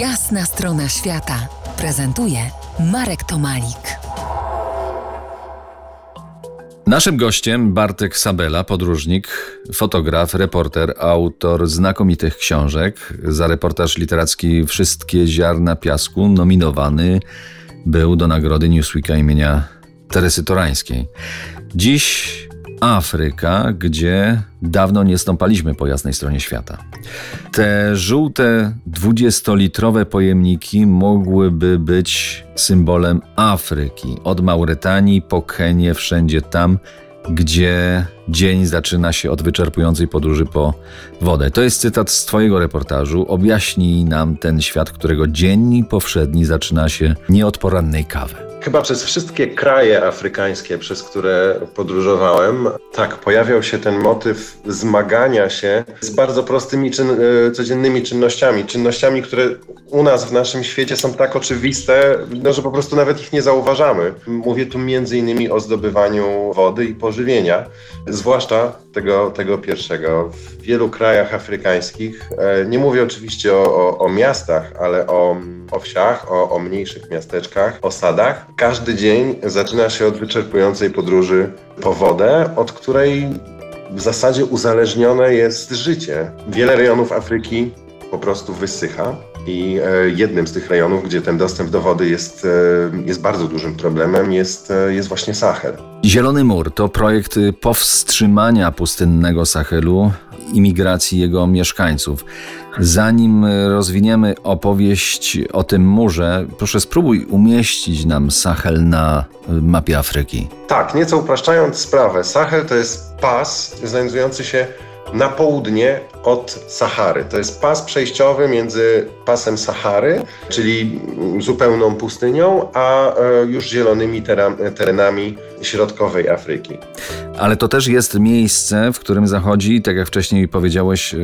Jasna strona świata prezentuje Marek Tomalik. Naszym gościem Bartek Sabela, podróżnik, fotograf, reporter, autor znakomitych książek. Za reportaż literacki Wszystkie ziarna piasku nominowany był do nagrody Newsweeka imienia Teresy Torańskiej. Dziś Afryka, gdzie dawno nie stąpaliśmy po jasnej stronie świata. Te żółte, dwudziestolitrowe pojemniki mogłyby być symbolem Afryki. Od Mauretanii po Kenię, wszędzie tam, gdzie dzień zaczyna się od wyczerpującej podróży po wodę. To jest cytat z Twojego reportażu. Objaśnij nam ten świat, którego dzień powszedni zaczyna się nie od porannej kawy. Chyba przez wszystkie kraje afrykańskie, przez które podróżowałem, tak, pojawiał się ten motyw zmagania się z bardzo prostymi, czyn, e, codziennymi czynnościami. Czynnościami, które u nas w naszym świecie są tak oczywiste, no, że po prostu nawet ich nie zauważamy. Mówię tu między innymi o zdobywaniu wody i pożywienia, zwłaszcza tego, tego pierwszego. W wielu krajach afrykańskich, e, nie mówię oczywiście o, o, o miastach, ale o, o wsiach, o, o mniejszych miasteczkach, osadach, każdy dzień zaczyna się od wyczerpującej podróży po wodę, od której w zasadzie uzależnione jest życie. Wiele rejonów Afryki po prostu wysycha. I e, jednym z tych rejonów, gdzie ten dostęp do wody jest, e, jest bardzo dużym problemem, jest, e, jest właśnie Sahel. Zielony Mur to projekt powstrzymania pustynnego Sahelu imigracji jego mieszkańców. Zanim rozwiniemy opowieść o tym murze, proszę spróbuj umieścić nam Sahel na mapie Afryki. Tak, nieco upraszczając sprawę, Sahel to jest pas znajdujący się na południe od Sahary. To jest pas przejściowy między pasem Sahary, czyli zupełną pustynią, a e, już zielonymi terenami środkowej Afryki. Ale to też jest miejsce, w którym zachodzi, tak jak wcześniej powiedziałeś, e,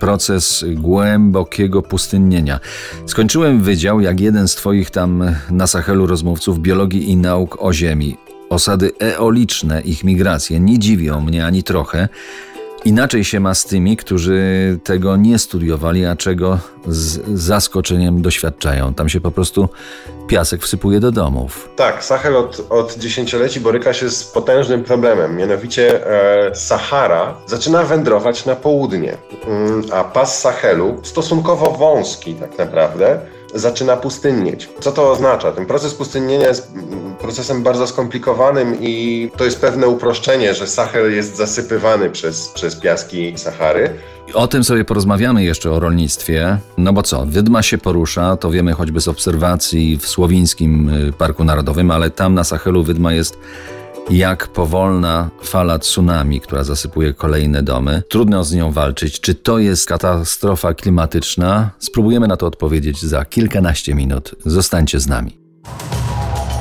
proces głębokiego pustynnienia. Skończyłem wydział, jak jeden z Twoich tam na Sahelu rozmówców biologii i nauk o Ziemi. Osady eoliczne, ich migracje nie dziwią mnie ani trochę. Inaczej się ma z tymi, którzy tego nie studiowali, a czego z zaskoczeniem doświadczają. Tam się po prostu piasek wsypuje do domów. Tak, Sahel od, od dziesięcioleci boryka się z potężnym problemem. Mianowicie e, Sahara zaczyna wędrować na południe, mm, a pas Sahelu, stosunkowo wąski tak naprawdę, zaczyna pustynnieć. Co to oznacza? Ten proces pustynnienia jest procesem bardzo skomplikowanym i to jest pewne uproszczenie, że Sahel jest zasypywany przez, przez piaski Sahary. O tym sobie porozmawiamy jeszcze o rolnictwie. No bo co, wydma się porusza, to wiemy choćby z obserwacji w Słowińskim y, Parku Narodowym, ale tam na Sahelu wydma jest jak powolna fala tsunami, która zasypuje kolejne domy. Trudno z nią walczyć. Czy to jest katastrofa klimatyczna? Spróbujemy na to odpowiedzieć za kilkanaście minut. Zostańcie z nami.